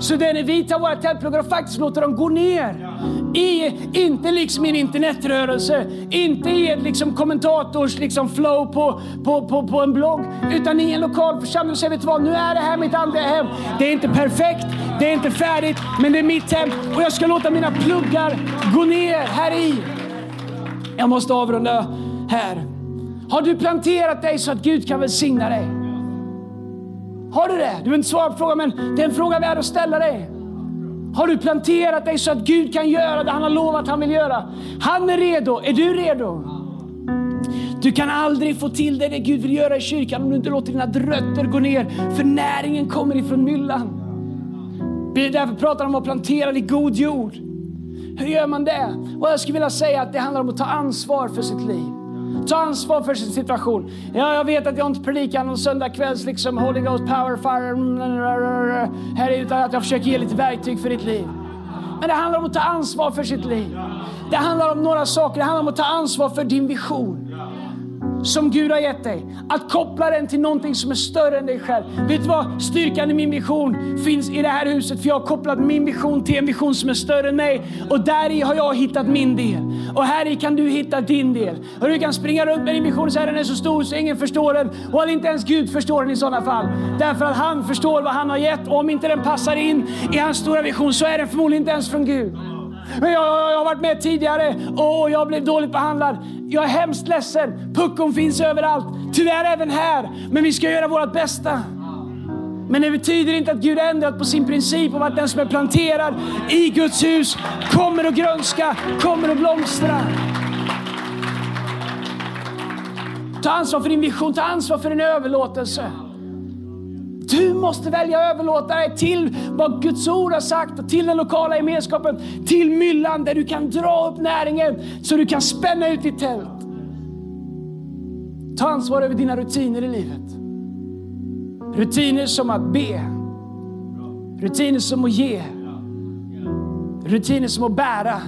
Så det är när vi tar våra tältpluggar och faktiskt låter dem gå ner. I, inte liksom i en internetrörelse, inte i en liksom kommentators liksom flow på, på, på, på en blogg, utan i en lokal församling och säger, vet du vad, nu är det här mitt andliga hem. Det är inte perfekt, det är inte färdigt, men det är mitt hem och jag ska låta mina pluggar gå ner här i. Jag måste avrunda här. Har du planterat dig så att Gud kan välsigna dig? Har du det? Du vill inte svara på frågan, men det är en fråga värd att ställa dig. Har du planterat dig så att Gud kan göra det han har lovat att han vill göra? Han är redo. Är du redo? Du kan aldrig få till dig det Gud vill göra i kyrkan om du inte låter dina rötter gå ner, för näringen kommer ifrån myllan. Därför pratar de om att plantera i god jord. Hur gör man det? Och jag skulle vilja säga att det handlar om att ta ansvar för sitt liv. Ta ansvar för sin situation. Ja, jag vet att jag inte predikar någon söndagskvälls liksom Holy Ghost power fire mm, mm, mm, här utan att jag försöker ge lite verktyg för ditt liv. Men det handlar om att ta ansvar för sitt liv. Det handlar om några saker. Det handlar om att ta ansvar för din vision som Gud har gett dig. Att koppla den till någonting som är större än dig själv. Vet du vad? Styrkan i min vision finns i det här huset. För jag har kopplat min vision till en vision som är större än mig. Och där i har jag hittat min del. Och här i kan du hitta din del. Och du kan springa runt med din vision och säga den är så stor så ingen förstår den. Och att inte ens Gud förstår den i sådana fall. Därför att han förstår vad han har gett. Och om inte den passar in i hans stora vision så är den förmodligen inte ens från Gud. Men jag, jag, jag har varit med tidigare och jag blev dåligt behandlad. Jag är hemskt ledsen. Puckon finns överallt. Tyvärr även här. Men vi ska göra vårt bästa. Men det betyder inte att Gud har ändrat på sin princip om att den som är planterad i Guds hus kommer att grönska, kommer att blomstra. Ta ansvar för din vision, ta ansvar för din överlåtelse. Du måste välja att överlåta dig till vad Guds ord har sagt och till den lokala gemenskapen, till myllan där du kan dra upp näringen så du kan spänna ut ditt tält. Ta ansvar över dina rutiner i livet. Rutiner som att be. Rutiner som att ge. Rutiner som att bära.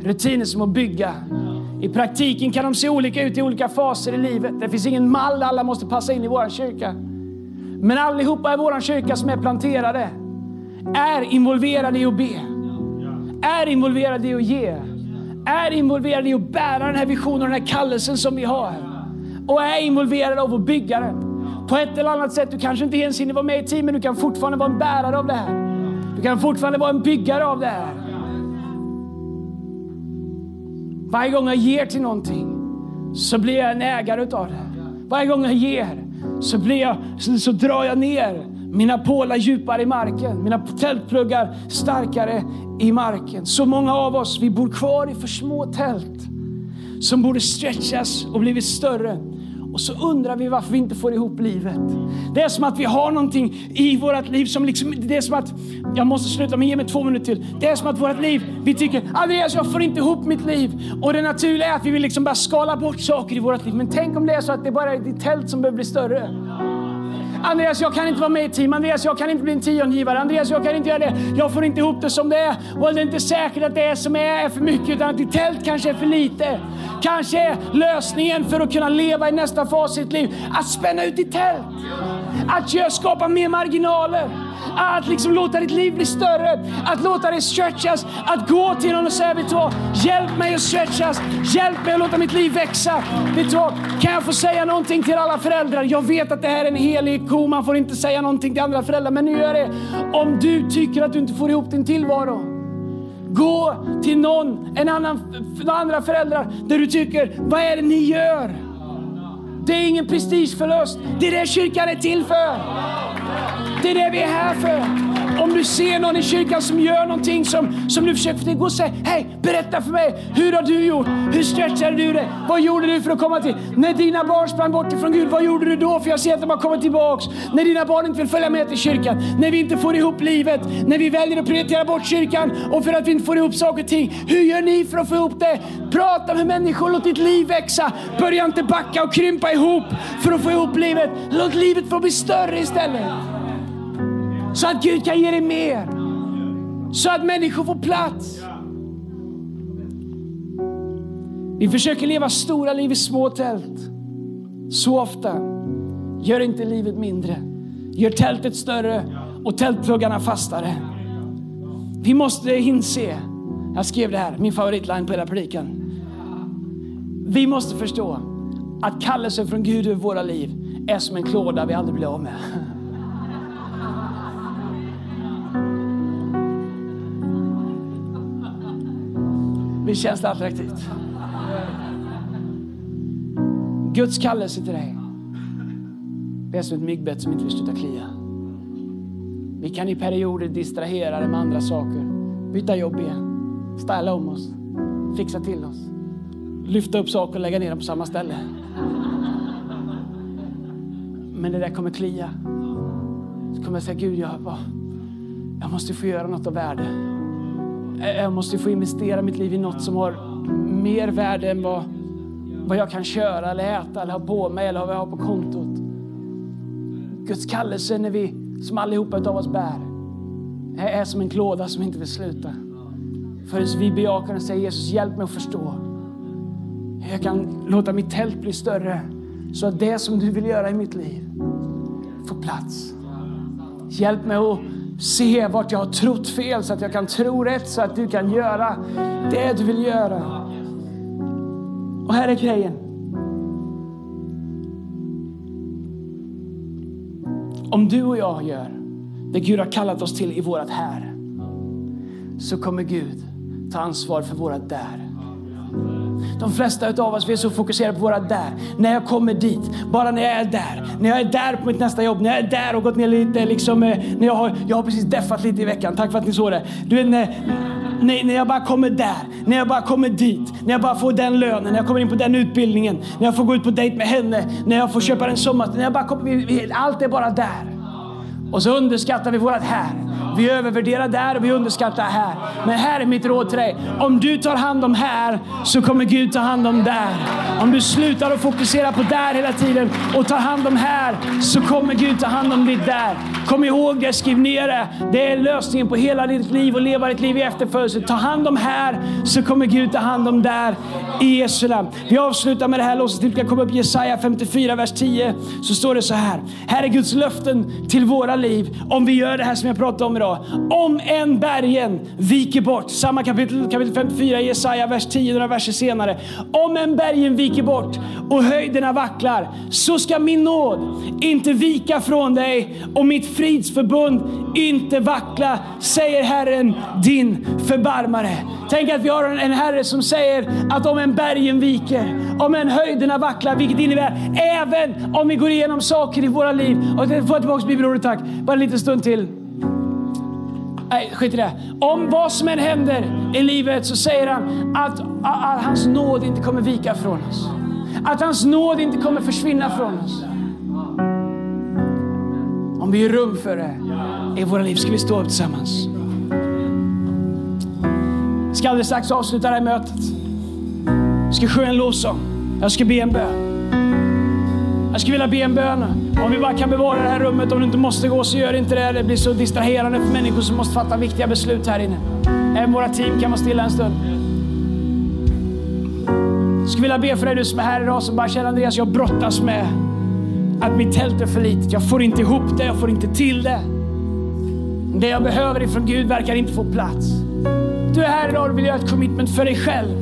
Rutiner som att bygga. I praktiken kan de se olika ut i olika faser i livet. Det finns ingen mall alla måste passa in i vår kyrka. Men allihopa i vår kyrka som är planterade är involverade i att be. Är involverade i att ge. Är involverade i att bära den här visionen och den här kallelsen som vi har. Och är involverade av att bygga den. På ett eller annat sätt, du kanske inte ens hinner vara med i teamet men du kan fortfarande vara en bärare av det här. Du kan fortfarande vara en byggare av det här. Varje gång jag ger till någonting så blir jag en ägare utav det. Varje gång jag ger så, blir jag, så, så drar jag ner mina pålar djupare i marken, mina tältpluggar starkare i marken. Så många av oss, vi bor kvar i för små tält som borde stretchas och blivit större. Och så undrar vi varför vi inte får ihop livet. Det är som att vi har någonting i vårt liv som liksom, det är som att, jag måste sluta men ge mig två minuter till. Det är som att vårt liv, vi tycker Andreas jag får inte ihop mitt liv. Och det naturliga är att vi vill liksom bara skala bort saker i vårt liv. Men tänk om det är så att det bara är ditt tält som behöver bli större. Andreas, jag kan inte vara med i team. Andreas, jag kan inte bli en tiongivare. Andreas, jag kan inte göra det. Jag får inte ihop det som det är. Och det är inte säkert att det är som är, är för mycket, utan att ditt tält kanske är för lite. Kanske är lösningen för att kunna leva i nästa fas i ditt liv att spänna ut ditt tält. Att skapa mer marginaler. Att liksom låta ditt liv bli större. Att låta dig stretchas. Att gå till någon och säga, vet du vad? Hjälp mig att stretchas. Hjälp mig att låta mitt liv växa. Vet du vad? Kan jag få säga någonting till alla föräldrar? Jag vet att det här är en helig ko. Man får inte säga någonting till andra föräldrar. Men nu gör det. Om du tycker att du inte får ihop din tillvaro. Gå till någon, en annan, andra föräldrar där du tycker, vad är det ni gör? Det är ingen prestigeförlust. Det är det kyrkan är till för. Det är det vi är här för. Om du ser någon i kyrkan som gör någonting som, som du försöker få till, gå och säg hej, berätta för mig. Hur har du gjort? Hur stretchade du det? Vad gjorde du för att komma till? När dina barn sprang bort ifrån Gud, vad gjorde du då? För jag ser att de har kommit tillbaks. När dina barn inte vill följa med till kyrkan, när vi inte får ihop livet, när vi väljer att prioritera bort kyrkan och för att vi inte får ihop saker och ting. Hur gör ni för att få ihop det? Prata med människor, låt ditt liv växa. Börja inte backa och krympa ihop för att få ihop livet. Låt livet få bli större istället. Så att Gud kan ge dig mer. Så att människor får plats. Vi försöker leva stora liv i små tält. Så ofta. Gör inte livet mindre. Gör tältet större och tältpluggarna fastare. Vi måste inse, jag skrev det här, min favoritline på hela predikan. Vi måste förstå att kallelsen från Gud över våra liv är som en klåda vi aldrig blir av med. Visst känns det attraktivt? Guds kallelse till dig det är som ett myggbett som inte vill sluta klia. Vi kan i perioder distrahera det med andra saker. Byta jobb igen. Styla om oss. Fixa till oss. Lyfta upp saker och lägga ner dem på samma ställe. Men det där kommer klia. Så kommer jag säga, Gud, jag, jag måste få göra något av värde. Jag måste få investera mitt liv i något som har mer värde än vad, vad jag kan köra eller äta eller ha på mig eller vad jag har på kontot. Guds kallelse när vi, som allihopa av oss bär, är som en klåda som inte vill sluta. Förrän vi bejakar och säger Jesus, hjälp mig att förstå. Jag kan låta mitt tält bli större så att det som du vill göra i mitt liv får plats. Hjälp mig att se vart jag har trott fel så att jag kan tro rätt så att du kan göra det du vill göra. Och här är grejen. Om du och jag gör det Gud har kallat oss till i vårat här så kommer Gud ta ansvar för vårat där. De flesta av oss vi är så fokuserade på våra där. När jag kommer dit, bara när jag är där. När jag är där på mitt nästa jobb, när jag är där och gått ner lite. Liksom, när jag, har, jag har precis deffat lite i veckan, tack för att ni såg det. Du vet, när, när, när jag bara kommer där, när jag bara kommer dit, när jag bara får den lönen, när jag kommer in på den utbildningen, när jag får gå ut på dejt med henne, när jag får köpa en sommar, när jag bara kommer, allt är bara där. Och så underskattar vi vårat här. Vi övervärderar där och vi underskattar här. Men här är mitt råd till dig. Om du tar hand om här så kommer Gud ta hand om där. Om du slutar att fokusera på där hela tiden och tar hand om här så kommer Gud ta hand om ditt där. Kom ihåg det, skriv ner det. Det är lösningen på hela ditt liv och leva ditt liv i efterföljelse. Ta hand om här så kommer Gud ta hand om där i Jesu namn. Vi avslutar med det här låset. Vi ska komma upp i Jesaja 54, vers 10. Så står det så här. Här är Guds löften till våra liv om vi gör det här som jag pratade om idag. Om en bergen viker bort, samma kapitel, kapitel 54 Jesaja, vers 10, några verser senare. Om en bergen viker bort och höjderna vacklar, så ska min nåd inte vika från dig och mitt fridsförbund inte vackla, säger Herren, din förbarmare. Tänk att vi har en Herre som säger att om en bergen viker, om en höjderna vacklar, vilket innebär även om vi går igenom saker i våra liv. Och får jag tillbaka bibelordet tack, bara en liten stund till. Nej, skit i det. Om vad som än händer i livet så säger han att, att hans nåd inte kommer vika från oss. Att hans nåd inte kommer försvinna från oss. Om vi ger rum för det i våra liv ska vi stå upp tillsammans. Jag ska alldeles strax avsluta det här mötet. Jag ska sjunga en lovsång. Jag ska be en bön. Jag skulle vilja be en bön Om vi bara kan bevara det här rummet, om du inte måste gå så gör inte det. Det blir så distraherande för människor som måste fatta viktiga beslut här inne. Även våra team kan vara stilla en stund. Jag skulle vilja be för dig du som är här idag som bara känner Andreas, jag brottas med att mitt tält är för litet. Jag får inte ihop det, jag får inte till det. Det jag behöver ifrån Gud verkar inte få plats. Du är här idag och vill göra ett commitment för dig själv.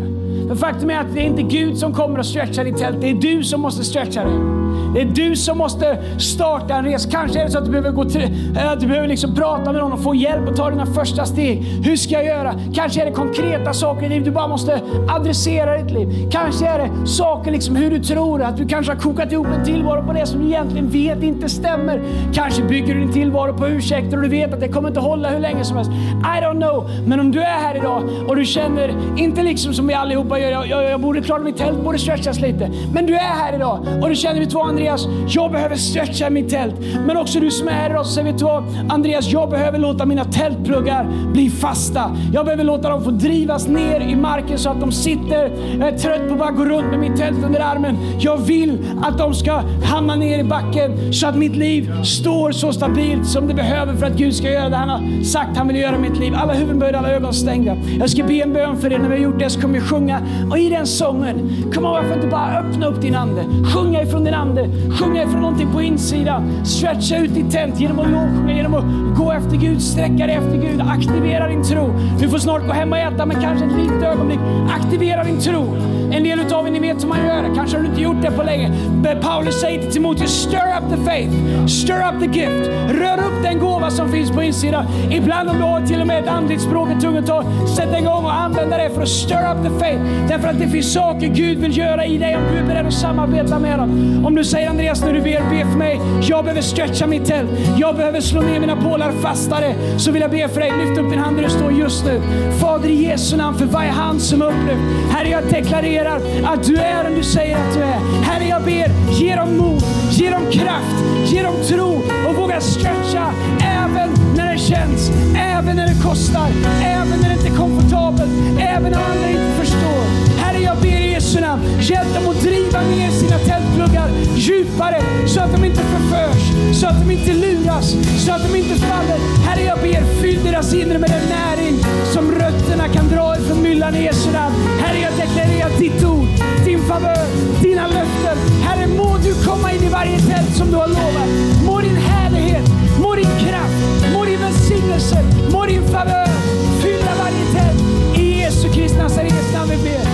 Men faktum är att det är inte Gud som kommer att stretcha ditt tält, det är du som måste stretcha det. Det är du som måste starta en resa. Kanske är det så att du behöver, gå till, att du behöver liksom prata med någon och få hjälp och ta dina första steg. Hur ska jag göra? Kanske är det konkreta saker i livet du bara måste adressera i ditt liv. Kanske är det saker liksom hur du tror, att du kanske har kokat ihop en tillvaro på det som du egentligen vet inte stämmer. Kanske bygger du din tillvaro på ursäkter och du vet att det kommer inte hålla hur länge som helst. I don't know. Men om du är här idag och du känner, inte liksom som vi allihopa gör, jag, jag, jag borde klara mitt tält, borde stretchas lite. Men du är här idag och du känner, vet du vad Andreas, jag behöver stretcha mitt tält. Men också du som är här idag, så säger vet du vad Andreas, jag behöver låta mina tältpluggar bli fasta. Jag behöver låta dem få drivas ner i marken så att de sitter. Jag är trött på att bara gå runt med mitt tält under armen. Jag vill att de ska hamna ner i backen så att mitt liv står så stabilt som det behöver för att Gud ska göra det han har sagt han vill göra i mitt liv. Alla huvuden böjda, alla ögon stängda. Jag ska be en bön för er. När vi har gjort det så kommer vi sjunga. Och i den sången, kom ihåg varför inte bara öppna upp din ande. Sjunga ifrån din ande. Sjunga ifrån någonting på insidan. Stretcha ut ditt tält genom att lovsjunga, genom att gå efter Gud, sträcka dig efter Gud. Aktivera din tro. Du får snart gå hem och äta, men kanske ett litet ögonblick. Aktivera din tro. En del utav er, ni vet hur man gör det. Kanske har du inte gjort det på länge. Men Paulus säger till Timoteus, stir up the faith, stir up the gift. Rör upp den gåva som finns på insidan. Ibland om du har till och med ett andligt språk, ett tungotal, sätt igång och använda det för att stir up the faith. Därför att det finns saker Gud vill göra i dig om du är beredd att samarbeta med honom. Om du säger Andreas när du ber, be för mig. Jag behöver stretcha mitt tält. Jag behöver slå ner mina pålar fastare. Så vill jag be för dig. Lyft upp din hand där du står just nu. Fader i Jesu namn för varje hand som är upplyft. Herre, jag deklarerar att du är den du säger att du är. Herre, jag ber, ge dem mod, ge dem kraft, ge dem tro och våga stretcha även när det känns, även när det kostar, även när det inte är komfortabelt, även när andra inte förstår. Herre, jag ber Jesu namn, hjälp dem att driva ner sina tältpluggar djupare så att de inte förförs, så att de inte luras, så att de inte faller. Herre, jag ber, fyll deras inre med den näring som rötterna kan dra ifrån myllan i Jesu namn. Herre, jag deklarerar ditt ord, din favör, dina löften. Herre, må du komma in i varje tält som du har lovat. Må din härlighet, må din kraft, må din välsignelse, må din favör fylla varje tält. I Jesu Kristi Nazarets namn vi ber.